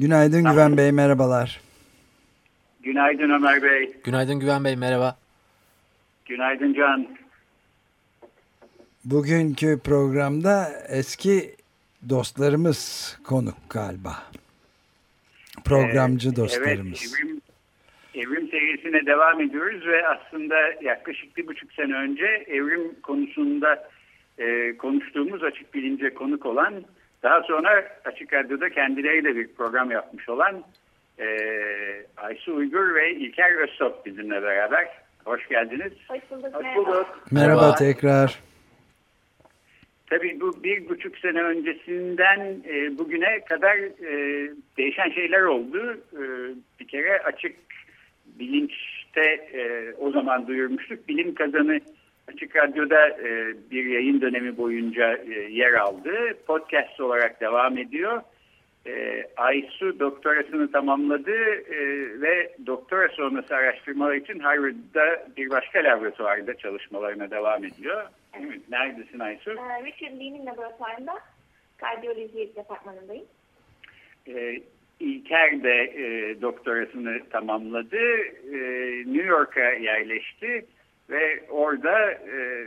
Günaydın Güven Bey, merhabalar. Günaydın Ömer Bey. Günaydın Güven Bey, merhaba. Günaydın Can. Bugünkü programda eski dostlarımız konuk galiba. Programcı Ee, dostlarımız. Evet, evrim, evrim serisine devam ediyoruz ve aslında yaklaşık bir buçuk sene önce evrim konusunda e, konuştuğumuz açık bilince konuk olan, daha sonra Açık Radyo'da kendileriyle bir program yapmış olan e, Aysu Uygur ve İlker Öztop bizimle beraber. Hoş geldiniz. Hoş bulduk. Hoş merhaba. bulduk. Merhaba, Merhaba. tekrar. Tabii bu bir buçuk sene öncesinden e, bugüne kadar e, değişen şeyler oldu. E, bir kere açık bilinçte e, o zaman duyurmuştuk. Bilim kazanı Açık Radyo'da e, bir yayın dönemi boyunca e, yer aldı. Podcast olarak devam ediyor. E, Aysu doktorasını tamamladı e, ve doktora sonrası araştırmalar için Harvard'da bir başka laboratuvarda çalışmalarına devam ediyor. Neredesin Aysu? Ee, Richard Lee'nin laboratuvarında kardiyoloji departmanındayım. E, İlker de e, doktorasını tamamladı. E, New York'a yerleşti ve orada e,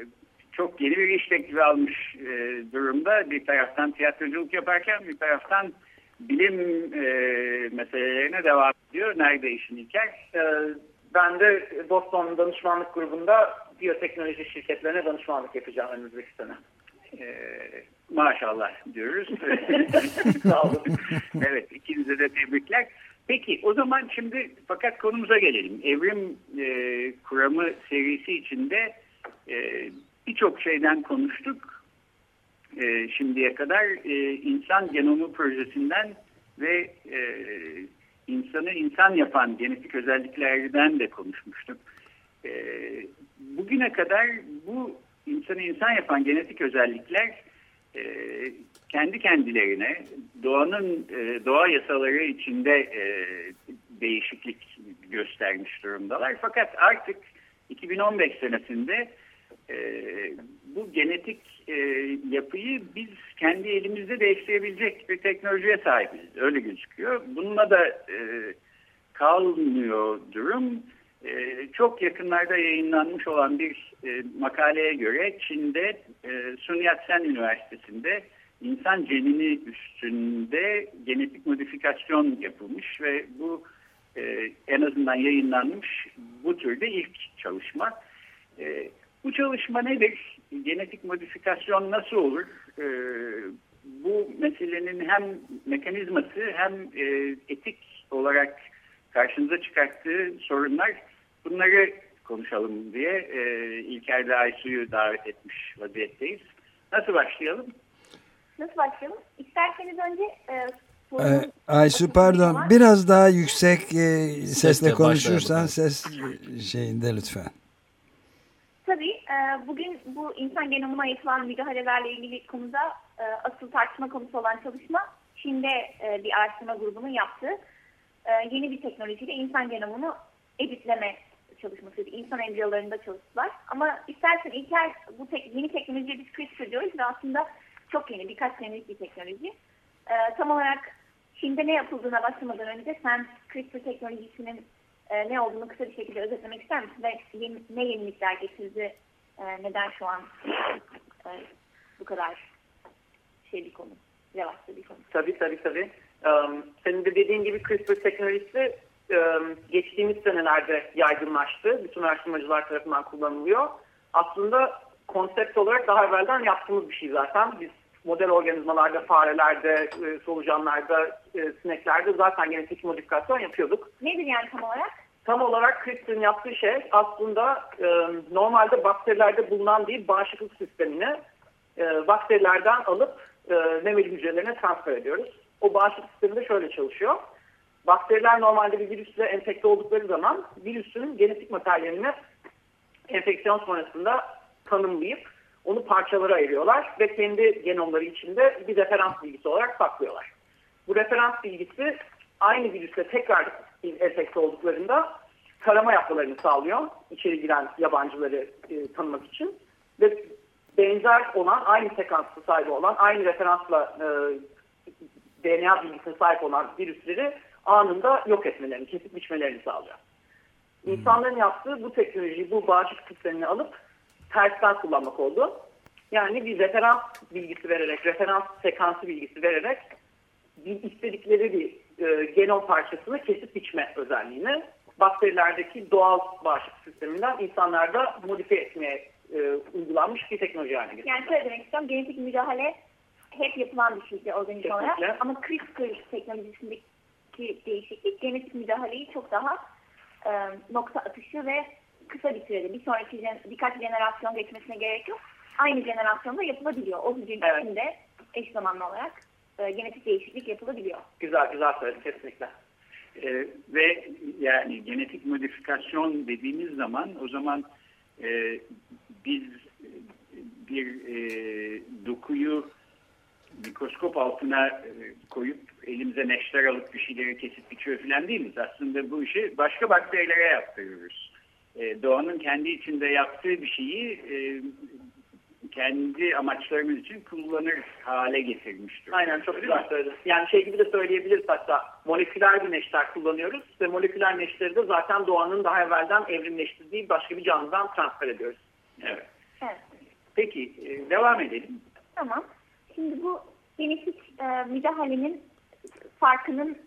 çok yeni bir iş teklifi almış e, durumda. Bir taraftan tiyatroculuk yaparken bir taraftan bilim e, meselelerine devam ediyor. Nerede işin İlker? Ee, Ben de Boston Danışmanlık Grubu'nda biyoteknoloji şirketlerine danışmanlık yapacağım önümüzdeki sene. E, maşallah diyoruz. Sağ olun. evet ikinize de tebrikler. Peki o zaman şimdi fakat konumuza gelelim. Evrim e, kuramı serisi içinde e, birçok şeyden konuştuk. E, şimdiye kadar e, insan genomu projesinden ve e, insanı insan yapan genetik özelliklerden de konuşmuştuk. E, bugüne kadar bu insanı insan yapan genetik özellikler e, kendi kendilerine doğanın e, doğa yasaları içinde e, değişiklik göstermiş durumdalar. Fakat artık 2015 senesinde e, bu genetik yapıyı biz kendi elimizde değiştirebilecek bir teknolojiye sahibiz. Öyle gözüküyor. Bununla da kalmıyor durum. Çok yakınlarda yayınlanmış olan bir makaleye göre Çin'de e, Sun Yat-sen Üniversitesi'nde insan genini üstünde genetik modifikasyon yapılmış ve bu e, en azından yayınlanmış bu türde ilk çalışma. E, bu çalışma nedir? Genetik modifikasyon nasıl olur? E, bu meselenin hem mekanizması hem e, etik olarak karşınıza çıkarttığı sorunlar bunları konuşalım diye e, İlker de Aysu'yu davet etmiş vaziyetteyiz. Nasıl başlayalım? Nasıl başlayalım? İsterseniz önce e, Ee, Aysu pardon, var. biraz daha yüksek e, sesle Sesle konuşursan ses şeyinde lütfen. Tabii e, bugün bu insan genomuna yapılan müdahalelerle ilgili konuda e, asıl tartışma konusu olan çalışma Çin'de e, bir araştırma grubunun yaptığı e, yeni bir teknolojiyle insan genomunu editleme çalışmasıydı. İnsan embriyolarında çalıştılar. Ama istersen İlker bu tek, yeni teknolojiye biz CRISPR diyoruz ve aslında çok yeni birkaç senelik bir teknoloji. E, tam olarak Çin'de ne yapıldığına başlamadan önce sen CRISPR teknolojisinin e, ne olduğunu kısa bir şekilde özetlemek ister misin? Ve yeni, ne yenilikler getirdi? E, neden şu an e, bu kadar şey bir konu, revaçta bir konu? Tabii tabii tabii. Ee, Senin de dediğin gibi CRISPR teknolojisi e, geçtiğimiz senelerde yaygınlaştı. Bütün araştırmacılar tarafından kullanılıyor. Aslında konsept olarak daha evvelden yaptığımız bir şey zaten. Biz model organizmalarda, farelerde, e, solucanlarda, e, sineklerde zaten genetik modifikasyon yapıyorduk. Nedir yani tam olarak? Tam olarak CRISPR'ın yaptığı şey aslında e, normalde bakterilerde bulunan bir bağışıklık sistemini e, bakterilerden alıp e, memeli hücrelerine transfer ediyoruz. O bağışıklık sistemi de şöyle çalışıyor. Bakteriler normalde bir virüsle enfekte oldukları zaman virüsün genetik materyalini enfeksiyon sonrasında tanımlayıp onu parçalara ayırıyorlar ve kendi genomları içinde bir referans bilgisi olarak saklıyorlar. Bu referans bilgisi aynı virüsle tekrar enfekte olduklarında tarama yapmalarını sağlıyor. içeri giren yabancıları e, tanımak için. Ve benzer olan, aynı sekanslı sahibi olan, aynı referansla e, DNA bilgisine sahip olan virüsleri anında yok etmelerini, kesip biçmelerini sağlıyor. İnsanların yaptığı bu teknolojiyi, bu bağışıklık sistemini alıp tersten kullanmak oldu. Yani bir referans bilgisi vererek, referans sekansı bilgisi vererek bir istedikleri bir e, genom parçasını kesip biçme özelliğini bakterilerdeki doğal bağışıklık sisteminden insanlarda modifiye etmeye e, uygulanmış bir teknoloji haline getirdi. Yani şöyle demek istiyorum, genetik müdahale hep yapılan bir şeydi organik olarak. Ama CRISPR teknolojisindeki değişiklik genetik müdahaleyi çok daha e, nokta atışı ve kısa bir sürede bir sonraki birkaç jenerasyon geçmesine gerek yok. Aynı jenerasyonda yapılabiliyor. O hücrenin evet. içinde eş zamanlı olarak e, genetik değişiklik yapılabiliyor. Güzel güzel söyledin kesinlikle. Ee, ve yani genetik modifikasyon dediğimiz zaman o zaman e, biz bir e, dokuyu mikroskop altına e, koyup elimize neşter alıp bir şeyleri kesip biçiyor falan değiliz. Aslında bu işi başka bakterilere yaptırıyoruz. E, doğanın kendi içinde yaptığı bir şeyi e, kendi amaçlarımız için kullanır hale getirmiştir. Aynen çok güzel söyledin. Yani şey gibi de söyleyebiliriz hatta moleküler bir neşter kullanıyoruz ve moleküler neşteri de zaten doğanın daha evvelden evrimleştirdiği başka bir canlıdan transfer ediyoruz. Evet. evet. Peki e, devam edelim. Tamam. Şimdi bu genetik e, müdahalenin farkının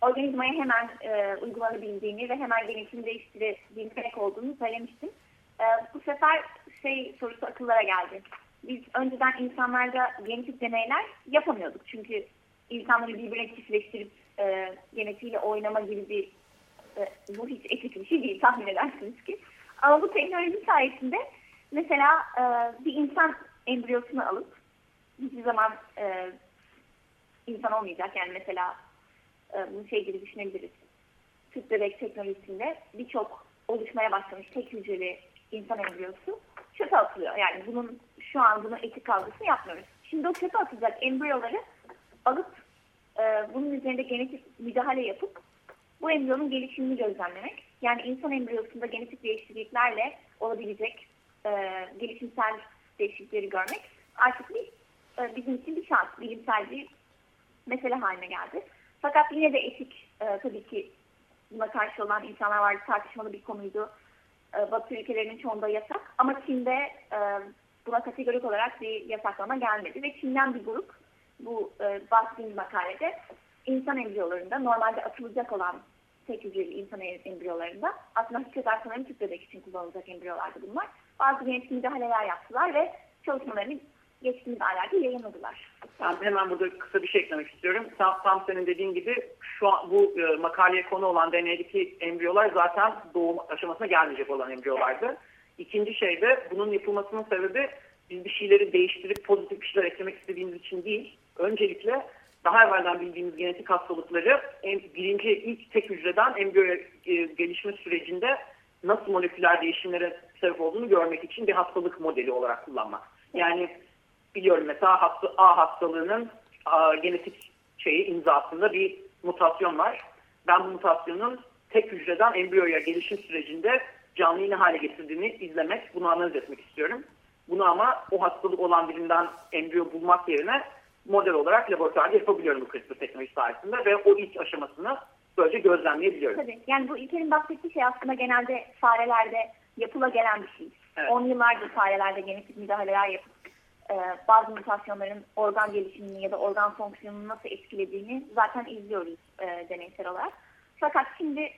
organizmaya hemen e, uygulanabildiğini ve hemen genetiğini değiştirebilmek olduğunu söylemiştim. E, bu sefer şey sorusu akıllara geldi. Biz önceden insanlarda genetik deneyler yapamıyorduk. Çünkü insanları birbirine çiftleştirip e, genetiğiyle oynama gibi bir e, bu hiç etik bir şey değil tahmin edersiniz ki. Ama bu teknoloji sayesinde mesela e, bir insan embriyosunu alıp hiçbir zaman e, insan olmayacak. Yani mesela e, bunu şey gibi düşünebiliriz. Tüp bebek teknolojisinde birçok oluşmaya başlamış tek hücreli insan embriyosu çöpe atılıyor. Yani bunun şu an bunu etik algısını yapmıyoruz. Şimdi o çöpe atılacak embriyoları alıp e, bunun üzerinde genetik müdahale yapıp bu embriyonun gelişimini gözlemlemek. Yani insan embriyosunda genetik değişikliklerle olabilecek e, gelişimsel değişiklikleri görmek artık bir, e, bizim için bir şans, bilimsel bir mesele haline geldi. Fakat yine de etik e, tabii ki buna karşı olan insanlar vardı, tartışmalı bir konuydu. E, Batı ülkelerinin çoğunda yasak ama Çin'de e, buna kategorik olarak bir yasaklama gelmedi ve Çin'den bir grup bu e, bahsettiğimiz makalede insan embriyolarında normalde atılacak olan tek hücreli insan embriyolarında aslında hakikaten sanırım tüp bebek için kullanılacak embriyolardı bunlar. Bazı genetik müdahaleler yaptılar ve çalışmalarını geçtiğimiz aylarda yayınladılar. Ben hemen burada kısa bir şey eklemek istiyorum. Tam, tam senin dediğin gibi şu an bu e, makaleye konu olan deneydeki embriyolar zaten doğum aşamasına gelmeyecek olan embriyolardı. İkinci şey de bunun yapılmasının sebebi biz bir şeyleri değiştirip pozitif bir şeyler eklemek istediğimiz için değil. Öncelikle daha evvelden bildiğimiz genetik hastalıkları en, birinci ilk tek hücreden embriyo e, gelişme sürecinde nasıl moleküler değişimlere sebep olduğunu görmek için bir hastalık modeli olarak kullanmak. Yani biliyorum mesela hasta, A hastalığının a, genetik şeyi imzasında bir mutasyon var. Ben bu mutasyonun tek hücreden embriyoya gelişim sürecinde canlıyı ne hale getirdiğini izlemek, bunu analiz etmek istiyorum. Bunu ama o hastalık olan birinden embriyo bulmak yerine model olarak laboratuvarda yapabiliyorum bu CRISPR teknolojisi sayesinde ve o ilk aşamasını böylece gözlemleyebiliyorum. Tabii. Yani bu İlker'in bahsettiği şey aslında genelde farelerde yapıla gelen bir şey. Evet. 10 yıllardır farelerde genetik müdahaleler yapıp e, bazı mutasyonların organ gelişimini ya da organ fonksiyonunu nasıl etkilediğini zaten izliyoruz e, deneysel olarak. Fakat şimdi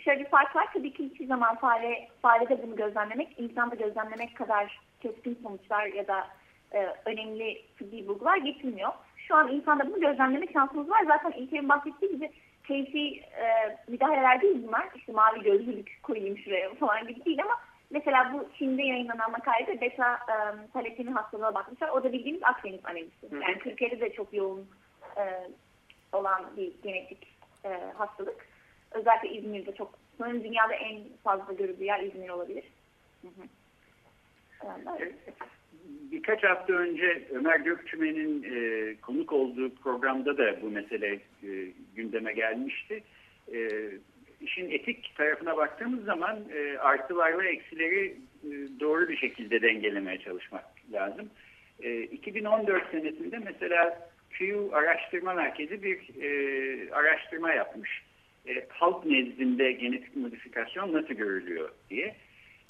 şöyle bir fark var. Tabii ki hiçbir zaman fare, farede bunu gözlemlemek, insanda gözlemlemek kadar keskin sonuçlar ya da e, önemli tıbbi bulgular getirmiyor. Şu an insanda bunu gözlemleme şansımız var. Zaten İlker'in bahsettiği gibi keyfi e, müdahaleler değil bunlar. İşte mavi gözlülük koyayım şuraya falan gibi değil ama Mesela bu Çin'de yayınlanan makalede beta e, taletini hastalığına bakmışlar. O da bildiğimiz Akdeniz analizi. Yani Türkiye'de de çok yoğun e, olan bir genetik e, hastalık. Özellikle İzmir'de çok, sanırım dünyada en fazla görüldüğü yer İzmir olabilir. Hı hı. Evet. Birkaç hafta önce Ömer Gökçümen'in e, konuk olduğu programda da bu mesele e, gündeme gelmişti. E, işin etik tarafına baktığımız zaman e, artılarla eksileri e, doğru bir şekilde dengelemeye çalışmak lazım. E, 2014 senesinde mesela Q Araştırma Merkezi bir e, araştırma yapmış. E, halk nezdinde genetik modifikasyon nasıl görülüyor diye.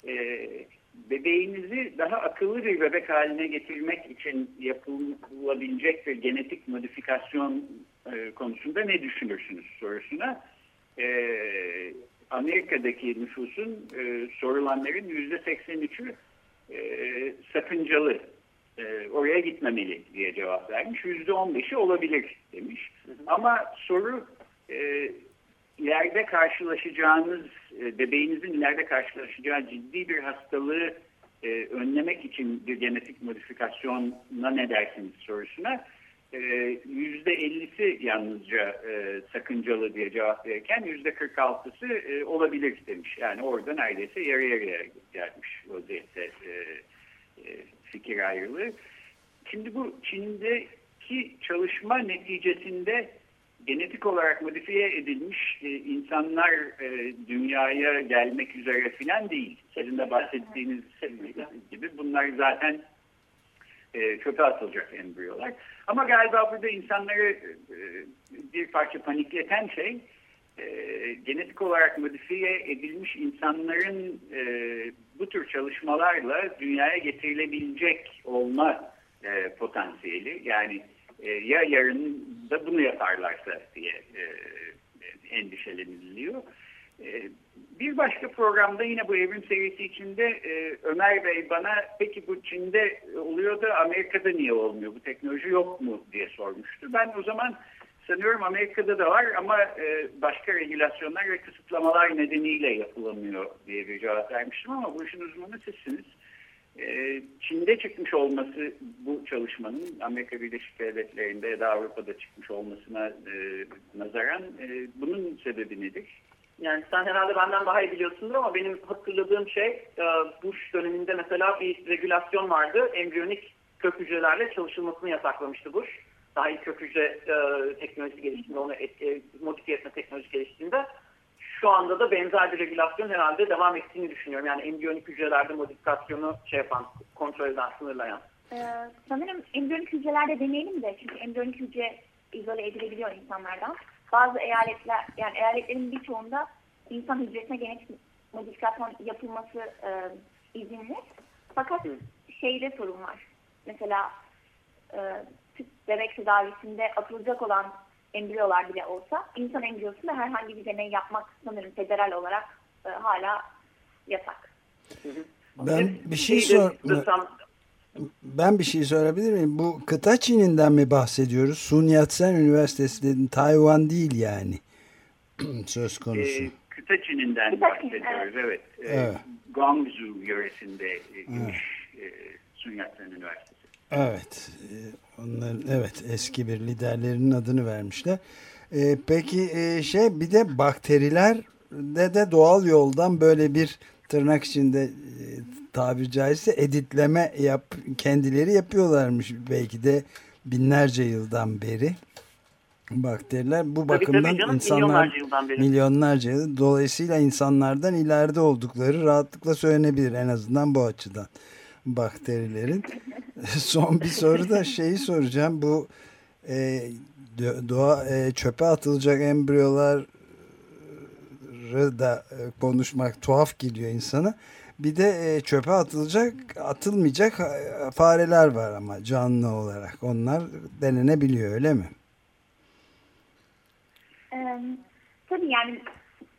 E, bebeğinizi daha akıllı bir bebek haline getirmek için yapılabilecek bir genetik modifikasyon e, konusunda ne düşünürsünüz sorusuna e, Amerika'daki nüfusun e, sorulanların yüzde 83'ü e, sakıncalı e, oraya gitmemeli diye cevap vermiş. Yüzde 15'i olabilir demiş. Ama soru e, ileride karşılaşacağınız, e, bebeğinizin ileride karşılaşacağı ciddi bir hastalığı e, önlemek için bir genetik modifikasyona ne dersiniz sorusuna %50'si yalnızca e, sakıncalı diye cevap verirken yüzde 46'sı e, olabilir demiş. Yani orada neredeyse yarı yarıya gelmiş vaziyette e, e, fikir ayrılığı. Şimdi bu Çin'deki çalışma neticesinde genetik olarak modifiye edilmiş e, insanlar e, dünyaya gelmek üzere filan değil. Sizin de bahsettiğiniz gibi bunlar zaten e, çöpe atılacak embriyolar. Ama galiba burada insanları e, bir parça panikleten şey e, genetik olarak modifiye edilmiş insanların e, bu tür çalışmalarla dünyaya getirilebilecek olma potansiyeli. Yani ya yarın da bunu yaparlarsa diye endişeleniliyor. Bir başka programda yine bu evrim serisi içinde e, Ömer Bey bana peki bu Çin'de oluyor da Amerika'da niye olmuyor? Bu teknoloji yok mu diye sormuştu. Ben o zaman sanıyorum Amerika'da da var ama e, başka regülasyonlar ve kısıtlamalar nedeniyle yapılamıyor diye bir cevap vermiştim ama bu işin uzmanı sizsiniz. Ee, Çin'de çıkmış olması bu çalışmanın Amerika Birleşik Devletleri'nde ya da Avrupa'da çıkmış olmasına e, nazaran e, bunun sebebi nedir? Yani sen herhalde benden daha iyi biliyorsundur ama benim hatırladığım şey e, Bush döneminde mesela bir regülasyon vardı. Embriyonik kök hücrelerle çalışılmasını yasaklamıştı Bush. Daha iyi kök hücre e, teknolojisi geliştiğinde, onu et, e, modifiye etme teknolojisi geliştiğinde şu anda da benzer bir regülasyon herhalde devam ettiğini düşünüyorum. Yani embriyonik hücrelerde modifikasyonu şey yapan, kontrol eden, sınırlayan. Ee, sanırım embriyonik hücrelerde deneyelim de çünkü embriyonik hücre izole edilebiliyor insanlardan. Bazı eyaletler, yani eyaletlerin birçoğunda insan hücresine genetik modifikasyon yapılması e, izinli. Fakat şeyde sorun var. Mesela e, tüp bebek tedavisinde atılacak olan embriyolar bile olsa insan embriyosunda herhangi bir deney yapmak sanırım federal olarak e, hala yasak. Ben bir şey sor ben bir şey sorabilir miyim? Bu kıta Çin'inden mi bahsediyoruz? Sun Yat-sen Üniversitesi dedin. Tayvan değil yani. Söz konusu. Ee, kıta Çin'inden bahsediyoruz. Evet. evet. evet. Guangzhou yöresinde e, evet. e, Sun Yat-sen Üniversitesi. Evet. E, onların evet eski bir liderlerinin adını vermişler. Ee, peki e, şey bir de bakteriler de de doğal yoldan böyle bir tırnak içinde e, tabiri caizse editleme yap kendileri yapıyorlarmış belki de binlerce yıldan beri bakteriler bu tabii, bakımdan tabii canım, insanlar milyonlarca yıldan beri. milyonlarca yıl dolayısıyla insanlardan ileride oldukları rahatlıkla söylenebilir en azından bu açıdan bakterilerin. Son bir soru da şeyi soracağım. Bu e, doğa e, çöpe atılacak embriyolar da e, konuşmak tuhaf geliyor insana. Bir de e, çöpe atılacak, atılmayacak e, fareler var ama canlı olarak. Onlar denenebiliyor öyle mi? Ee, tabii yani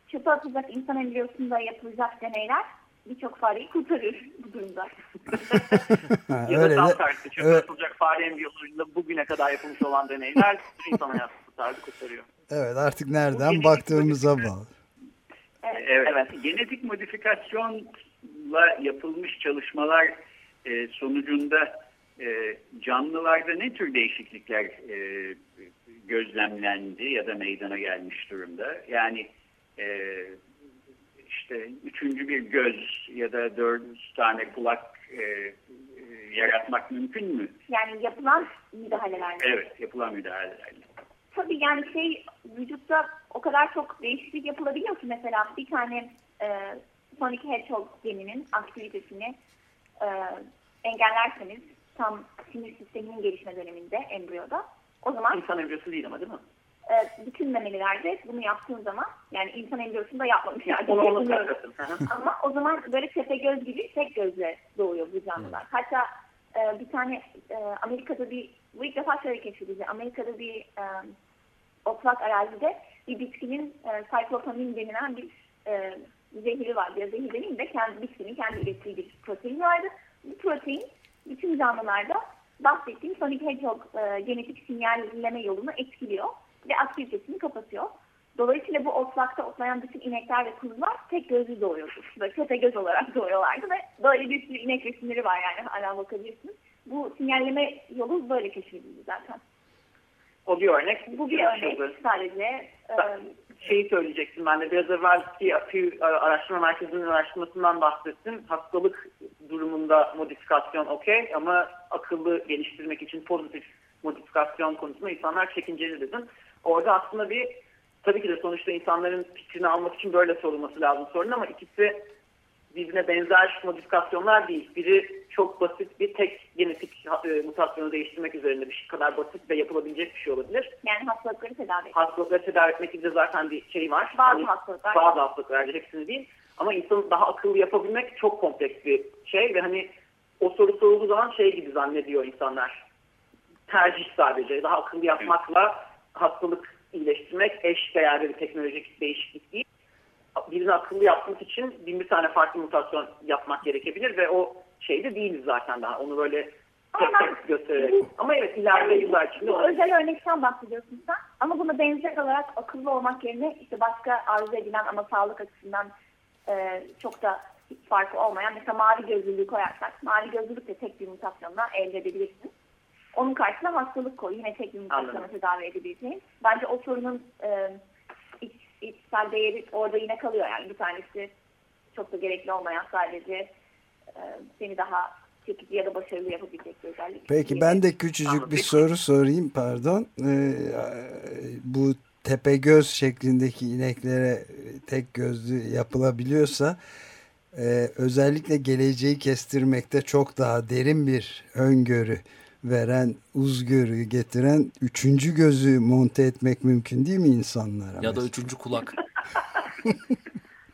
çöpe atılacak insan embriyosunda yapılacak deneyler birçok fareyi kurtarır bu durumda. ya da tam tersi. Çöpe evet. atılacak fare embriyolarında bugüne kadar yapılmış olan deneyler insan hayatı kurtardı, kurtarıyor. Evet artık nereden baktığımıza bağlı. Evet. evet. Genetik modifikasyon embriyonla yapılmış çalışmalar e, sonucunda e, canlılarda ne tür değişiklikler e, gözlemlendi ya da meydana gelmiş durumda? Yani e, işte üçüncü bir göz ya da dört tane kulak e, e, yaratmak mümkün mü? Yani yapılan müdahalelerle. Evet, yapılan müdahalelerle. Tabii yani şey vücutta o kadar çok değişiklik yapılabiliyor ki mesela bir tane e, Sonic Hedgehog geninin aktivitesini e, engellerseniz tam sinir sisteminin gelişme döneminde embriyoda o zaman İnsan embriyosu değil ama değil mi? e, bütün memelilerde bunu yaptığın zaman yani insan embriyosunda yapmamışlar. Onu onu hı. Ama o zaman böyle tepe göz gibi tek gözle doğuyor bu canlılar. Hatta e, bir tane e, Amerika'da bir bu ilk defa şöyle keşfedildi. Amerika'da bir e, otlak arazide bir bitkinin e, cyclopamin denilen bir e, zehri var. Ya zehir demeyeyim de kendi bitkinin kendi ürettiği bir protein vardı. Bu protein bütün canlılarda bahsettiğim Sonic Hedgehog e, genetik sinyalleme yolunu etkiliyor ve aktivitesini kapatıyor. Dolayısıyla bu otlakta otlayan bütün inekler ve kuzular tek gözlü doğuyordu. Böyle tepe göz olarak doğuyorlardı ve böyle bir sürü inek resimleri var yani hala bakabilirsiniz. Bu sinyalleme yolu böyle keşfedildi zaten. O bir örnek. Bu bir örnek sadece. E, Şeyi söyleyecektim ben de biraz evvelki Pew Araştırma Merkezi'nin araştırmasından bahsettim. Hastalık durumunda modifikasyon okey ama akıllı geliştirmek için pozitif modifikasyon konusunda insanlar çekinceli dedim. Orada aslında bir tabii ki de sonuçta insanların fikrini almak için böyle sorulması lazım sorun ama ikisi birbirine benzer modifikasyonlar değil. Biri çok basit bir tek genetik e, mutasyonu değiştirmek üzerinde bir şey kadar basit ve yapılabilecek bir şey olabilir. yani hastalıkları tedavi ediyor. Hastalıkları tedavi etmek gibi zaten bir şey var. Bazı Hani hastalıklar. Bazı hastalıklar hepsini değil. Ama insanı daha akıllı yapabilmek çok kompleks bir şey ve hani o soru sorulduğu zaman şey gibi zannediyor insanlar. Tercih sadece. Daha akıllı yapmakla hastalık iyileştirmek eş değerli bir teknolojik değişiklik değil. Birini akıllı yapmak için bin bir tane farklı mutasyon yapmak gerekebilir ve o şeyde değiliz zaten daha. Onu böyle tek tek göstererek. Ama evet ileride yıllar içinde olabilir. özel örnekten bahsediyorsun sen. Ama buna benzer olarak akıllı olmak yerine işte başka arzu edilen ama sağlık açısından e, çok da farkı olmayan mesela mavi gözlülüğü koyarsak mavi gözlülük de tek bir mutasyonla elde edebilirsin. Onun karşısına hastalık koy. Yine tek bir mutasyonla tedavi edebileceğin. Bence o sorunun e, içsel değeri orada yine kalıyor. Yani bir tanesi çok da gerekli olmayan sadece e, seni daha çekici ya da başarılı yapabilecek bir özellik. Peki ben de küçücük Anladım. bir soru sorayım pardon. Ee, bu tepe göz şeklindeki ineklere e, tek gözlü yapılabiliyorsa e, özellikle geleceği kestirmekte çok daha derin bir öngörü veren, uzgörü getiren üçüncü gözü monte etmek mümkün değil mi insanlara? Ya da mesela? üçüncü kulak.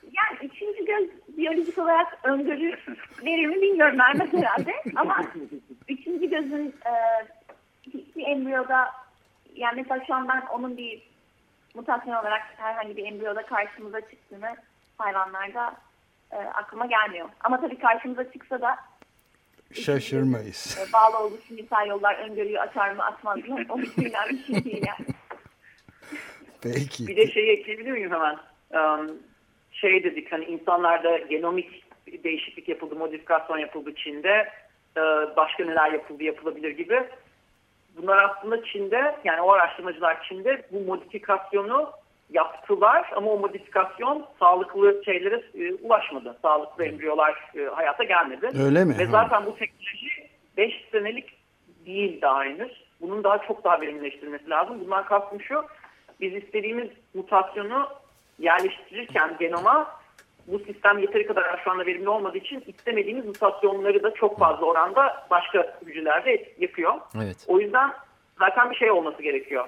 Yani üçüncü göz biyolojik olarak öngörü verir mi bilmiyorum vermez herhalde. Ama üçüncü gözün e, hiçbir embriyoda yani mesela şu an ben onun bir mutasyon olarak herhangi bir embriyoda karşımıza çıktığını hayvanlarda e, aklıma gelmiyor. Ama tabii karşımıza çıksa da Şaşırmayız. e, bağlı olduğu simgesel yollar öngörüyü açar mı açmaz mı o bilinen bir şey değil yani. Peki. Bir de şeyi ekleyebilir miyim hemen? Um, şey dedik hani insanlarda genomik değişiklik yapıldı, modifikasyon yapıldı Çin'de. Ee, başka neler yapıldı, yapılabilir gibi. Bunlar aslında Çin'de, yani o araştırmacılar Çin'de bu modifikasyonu yaptılar ama o modifikasyon sağlıklı şeylere e, ulaşmadı. Sağlıklı embriyolar e, hayata gelmedi. Öyle mi? Ve zaten bu teknoloji 5 senelik değil daha henüz. Bunun daha çok daha verimleştirilmesi lazım. Bundan kastım şu, biz istediğimiz mutasyonu yerleştirirken genoma bu sistem yeteri kadar şu anda verimli olmadığı için istemediğimiz mutasyonları da çok fazla oranda başka hücrelerde yapıyor. Evet. O yüzden zaten bir şey olması gerekiyor.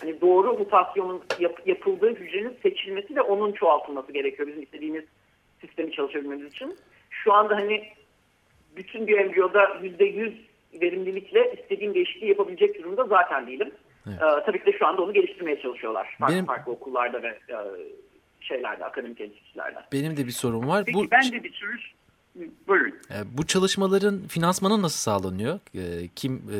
Hani doğru mutasyonun yap- yapıldığı hücrenin seçilmesi ve onun çoğaltılması gerekiyor bizim istediğimiz sistemi çalışabilmemiz için. Şu anda hani bütün bir embriyoda yüzde yüz verimlilikle istediğim değişikliği yapabilecek durumda zaten değilim. Evet. Ee, tabii ki de şu anda onu geliştirmeye çalışıyorlar. Farklı Benim- farklı okullarda ve e, şeylerde, akademik enstitülerde. Benim de bir sorum var. Peki Bu ben de bir soru buyurun. e, bu çalışmaların finansmanı nasıl sağlanıyor? E, Kim e,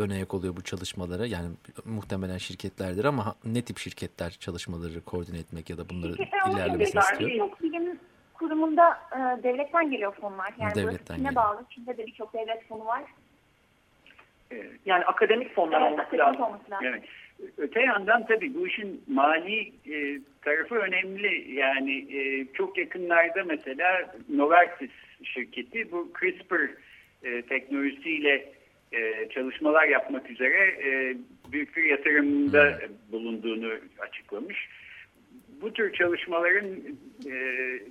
ön ayak oluyor bu çalışmalara? Yani muhtemelen şirketlerdir ama ne tip şirketler çalışmaları koordine etmek ya da bunları ilerlemesini istiyor? Çok bilim kurumunda devletten geliyor fonlar. Yani Devletten Çin'e geliyor. bağlı. Çin'de de birçok devlet fonu var. Yani akademik fonlar Evet, olması akademik lazım. olması lazım. Evet. Öte yandan tabii bu işin mali e, tarafı önemli. Yani e, çok yakınlarda mesela Novartis şirketi bu CRISPR e, teknolojisiyle e, çalışmalar yapmak üzere e, büyük bir yatırımda bulunduğunu açıklamış. Bu tür çalışmaların e,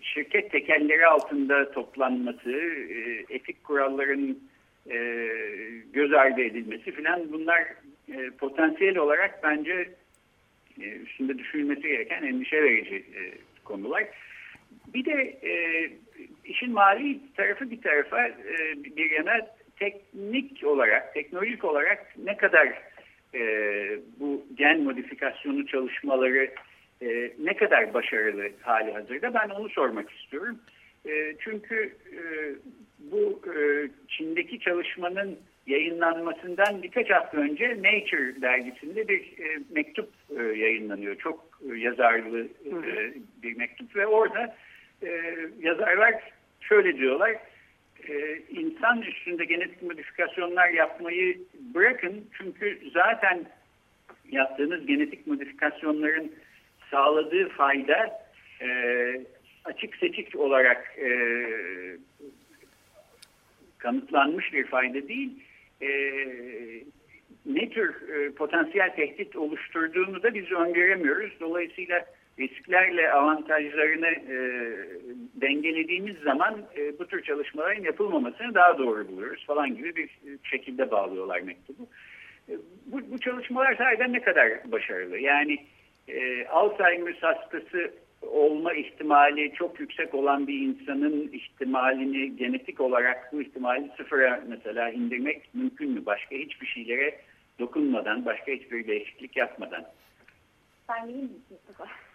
şirket tekelleri altında toplanması, e, etik kuralların e, göz ardı edilmesi filan bunlar e, potansiyel olarak bence e, üstünde düşünülmesi gereken endişe verici e, konular. Bir de e, işin mali tarafı bir tarafa e, bir yana teknik olarak, teknolojik olarak ne kadar e, bu gen modifikasyonu çalışmaları e, ne kadar başarılı hali hazırda ben onu sormak istiyorum. E, çünkü e, bu e, Çin'deki çalışmanın yayınlanmasından birkaç hafta önce Nature dergisinde bir e, mektup e, yayınlanıyor. Çok e, yazarlı e, bir mektup ve orada e, yazarlar şöyle diyorlar. E, insan üstünde genetik modifikasyonlar yapmayı bırakın çünkü zaten yaptığınız genetik modifikasyonların sağladığı fayda e, açık seçik olarak e, kanıtlanmış bir fayda değil. E, ne tür e, potansiyel tehdit oluşturduğunu da biz öngöremiyoruz. Dolayısıyla risklerle avantajlarını e, dengelediğimiz zaman e, bu tür çalışmaların yapılmamasını daha doğru buluyoruz falan gibi bir şekilde bağlıyorlar mektubu. E, bu, bu çalışmalar sahiden ne kadar başarılı? Yani e, Alzheimer hastası olma ihtimali çok yüksek olan bir insanın ihtimalini genetik olarak bu ihtimali sıfıra mesela indirmek mümkün mü? Başka hiçbir şeylere dokunmadan, başka hiçbir değişiklik yapmadan. Ben geleyim mi Mustafa?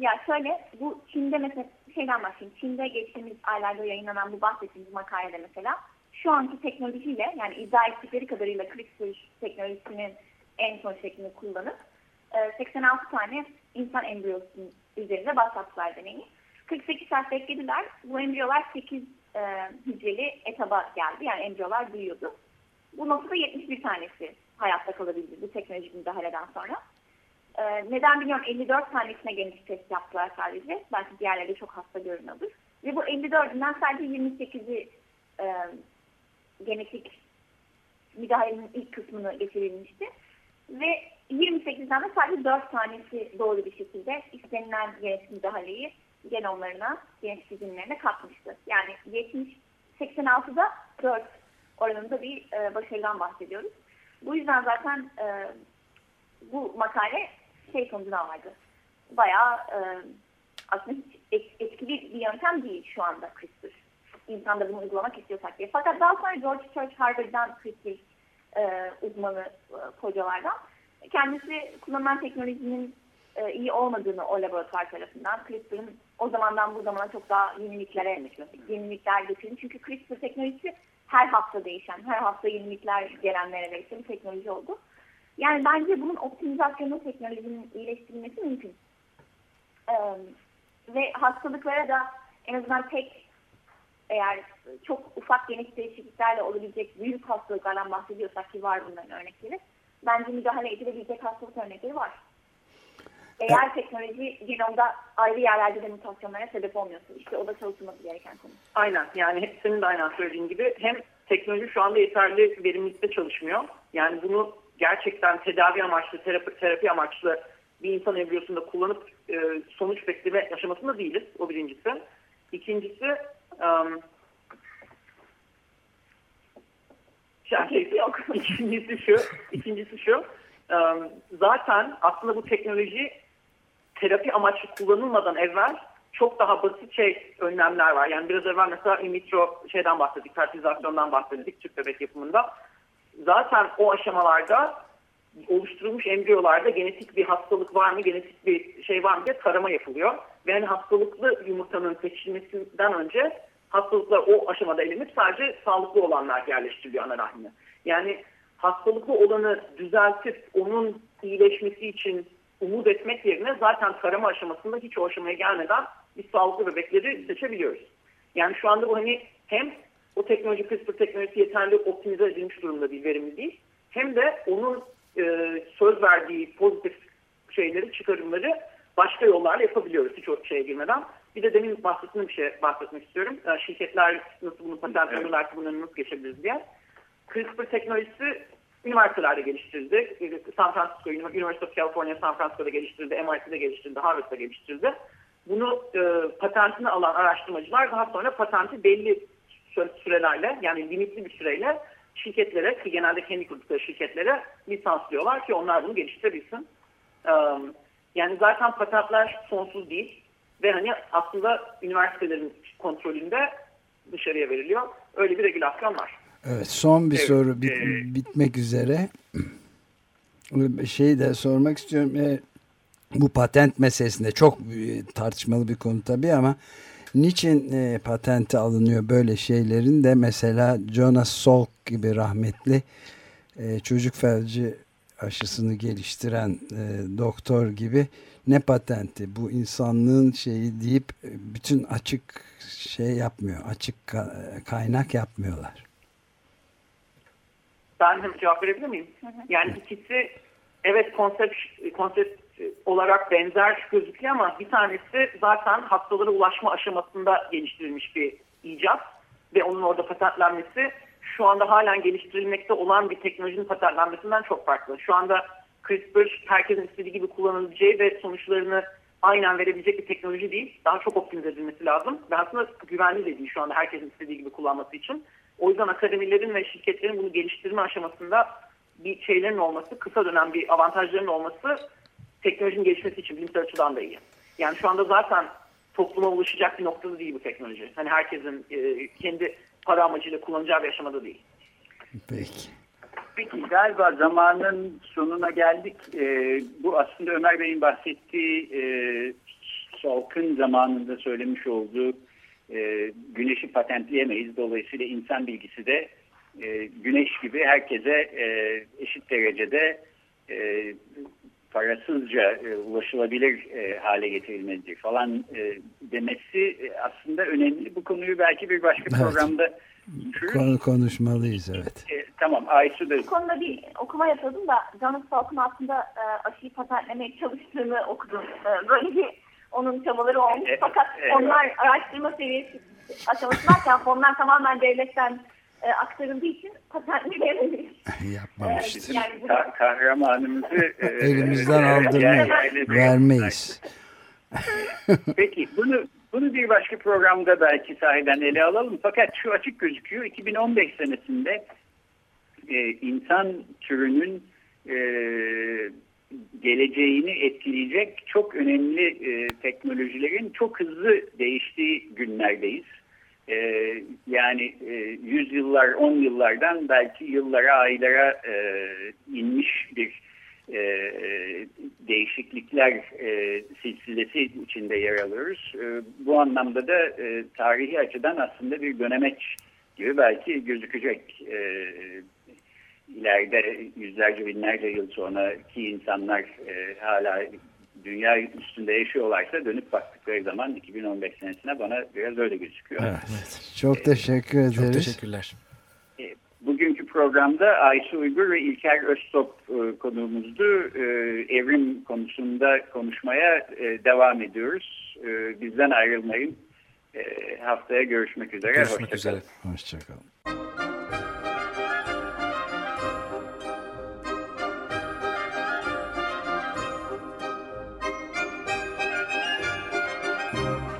Ya şöyle bu Çin'de mesela şeyden başlayayım. Çin'de geçtiğimiz aylarda yayınlanan bu bahsettiğimiz makalede mesela şu anki teknolojiyle yani iddia ettikleri kadarıyla CRISPR teknolojisinin en son şeklini kullanıp 86 tane insan embriyosunun üzerinde başlattılar deneyi. 48 saat beklediler. Bu embriyolar 8 e, hücreli etaba geldi. Yani embriyolar büyüyordu. Bu noktada 71 tanesi hayatta kalabildi bu teknolojik müdahaleden sonra. E, neden bilmiyorum 54 tanesine genetik test yaptılar sadece. Belki diğerleri çok hasta görünüyordur. Ve bu 54'ünden sadece 28'i e, genetik müdahalenin ilk kısmını geçirilmişti. Ve 28'den de sadece 4 tanesi doğru bir şekilde istenilen genetik müdahaleyi genomlarına, genetik izimlerine katmıştı. Yani 70 86'da 4 oranında bir e, başarıdan bahsediyoruz. Bu yüzden zaten e, bu makale şey sonucuna vardı. Bayağı e, aslında hiç etkili bir yöntem değil şu anda CRISPR. İnsanda bunu uygulamak istiyorsak diye. Fakat daha sonra George Church Harvard'dan CRISPR e, uzmanı e, hocalardan kendisi kullanılan teknolojinin e, iyi olmadığını o laboratuvar tarafından CRISPR'ın o zamandan bu zamana çok daha yeniliklere yenilikler getirin. Çünkü CRISPR teknolojisi her hafta değişen, her hafta yenilikler gelen neredeyse bir teknoloji oldu. Yani bence bunun optimizasyonu teknolojinin iyileştirilmesi mümkün. Ee, ve hastalıklara da en azından tek eğer çok ufak genetik değişikliklerle olabilecek büyük hastalıklardan bahsediyorsak ki var bunların örnekleri. Bence müdahale edilebilecek hastalık örnekleri var. Eğer teknoloji genomda ayrı yerlerde de mutasyonlara sebep olmuyorsa işte o da çalışılması gereken konu. Aynen yani hepsinin de aynen söylediğin gibi hem teknoloji şu anda yeterli verimlilikte çalışmıyor. Yani bunu gerçekten tedavi amaçlı, terapi, terapi amaçlı bir insan embriyosunda kullanıp e, sonuç bekleme aşamasında değiliz. O birincisi. İkincisi um, şey, yok. ikincisi şu, ikincisi şu um, zaten aslında bu teknoloji terapi amaçlı kullanılmadan evvel çok daha basit şey önlemler var. Yani biraz evvel mesela in vitro şeyden bahsettik, fertilizasyondan bahsettik tüp bebek yapımında. Zaten o aşamalarda oluşturulmuş embriyolarda genetik bir hastalık var mı, genetik bir şey var mı diye tarama yapılıyor. Ve hani hastalıklı yumurtanın seçilmesinden önce hastalıklar o aşamada elenip sadece sağlıklı olanlar yerleştiriliyor ana rahmine. Yani hastalıklı olanı düzeltip onun iyileşmesi için umut etmek yerine zaten tarama aşamasında hiç o aşamaya gelmeden biz sağlıklı bebekleri seçebiliyoruz. Yani şu anda bu hani hem o teknoloji CRISPR teknolojisi yeterli optimize edilmiş durumda bir verimi değil. Hem de onun e, söz verdiği pozitif şeyleri, çıkarımları başka yollarla yapabiliyoruz hiç o şeye girmeden. Bir de demin bahsettiğim bir şey bahsetmek istiyorum. E, şirketler nasıl bunu patentlemeliler, evet. bunları nasıl geçebiliriz diye. CRISPR teknolojisi üniversitelerde geliştirildi. San Francisco, University of California, San Francisco'da geliştirildi, MIT'de geliştirildi, Harvard'da geliştirildi. Bunu e, patentini alan araştırmacılar daha sonra patenti belli sürelerle yani limitli bir süreyle şirketlere ki genelde kendi kurdukları şirketlere lisanslıyorlar ki onlar bunu geliştirebilsin. Yani zaten patentler sonsuz değil ve hani aslında üniversitelerin kontrolünde dışarıya veriliyor. Öyle bir regülasyon var. Evet son bir evet, soru bit, e, bitmek üzere. Şeyi de sormak istiyorum. Bu patent meselesinde çok tartışmalı bir konu tabii ama niçin e, patente alınıyor böyle şeylerin de mesela Jonas Salk gibi rahmetli e, çocuk felci aşısını geliştiren e, doktor gibi ne patenti bu insanlığın şeyi deyip e, bütün açık şey yapmıyor açık kaynak yapmıyorlar. Ben hem cevap verebilir miyim? Yani ikisi evet konsept konsept olarak benzer gözüküyor ama bir tanesi zaten hastalara ulaşma aşamasında geliştirilmiş bir icat ve onun orada patentlenmesi şu anda halen geliştirilmekte olan bir teknolojinin patentlenmesinden çok farklı. Şu anda CRISPR herkesin istediği gibi kullanılabileceği ve sonuçlarını aynen verebilecek bir teknoloji değil. Daha çok optimize edilmesi lazım. Ve aslında güvenli de değil şu anda herkesin istediği gibi kullanması için. O yüzden akademilerin ve şirketlerin bunu geliştirme aşamasında bir şeylerin olması, kısa dönem bir avantajların olması teknolojinin gelişmesi için bilimsel açıdan da iyi. Yani şu anda zaten topluma ulaşacak bir noktada değil bu teknoloji. Hani herkesin e, kendi para amacıyla kullanacağı bir aşamada değil. Peki. Peki galiba zamanın sonuna geldik. Ee, bu aslında Ömer Bey'in bahsettiği e, Salk'ın zamanında söylemiş olduğu e, güneşi patentleyemeyiz. Dolayısıyla insan bilgisi de e, güneş gibi herkese e, eşit derecede e, parasızca e, ulaşılabilir e, hale getirilmelidir falan e, demesi e, aslında önemli. Bu konuyu belki bir başka evet. programda Konu konuşmalıyız evet. E, tamam Aysu da. Bu konuda bir okuma yapıyordum da Canım Salk'ın aslında e, aşıyı patentlemeye çalıştığını okudum. E, böyle bir onun çabaları olmuş. E, Fakat e, onlar araştırma seviyesi aşamasındayken fonlar tamamen devletten e, aktarıldığı için patentli veremeyiz. Yapmamıştır. E, yani Ka kahramanımızı e, elimizden aldırmayız. vermeyiz. Peki bunu bunu bir başka programda belki sahiden ele alalım. Fakat şu açık gözüküyor. 2015 senesinde e, insan türünün e, geleceğini etkileyecek çok önemli e, teknolojilerin çok hızlı değiştiği günlerdeyiz. E, yani e, yüzyıllar, on yıllardan belki yıllara, aylara e, inmiş bir e, değişiklikler e, silsilesi içinde yer alıyoruz. E, bu anlamda da e, tarihi açıdan aslında bir dönemeç gibi belki gözükecek. E, ileride yüzlerce binlerce yıl sonra ki insanlar e, hala dünya üstünde yaşıyorlarsa dönüp baktıkları zaman 2015 senesine bana biraz öyle gözüküyor. Evet. Çok teşekkür ederiz. Çok teşekkürler. Bugünkü programda Ayşe Uygur ve İlker Öztop e, konuğumuzdu. E, evrim konusunda konuşmaya e, devam ediyoruz. E, bizden ayrılmayın. E, haftaya görüşmek üzere. Görüşmek Hoşça üzere. Hoşçakalın.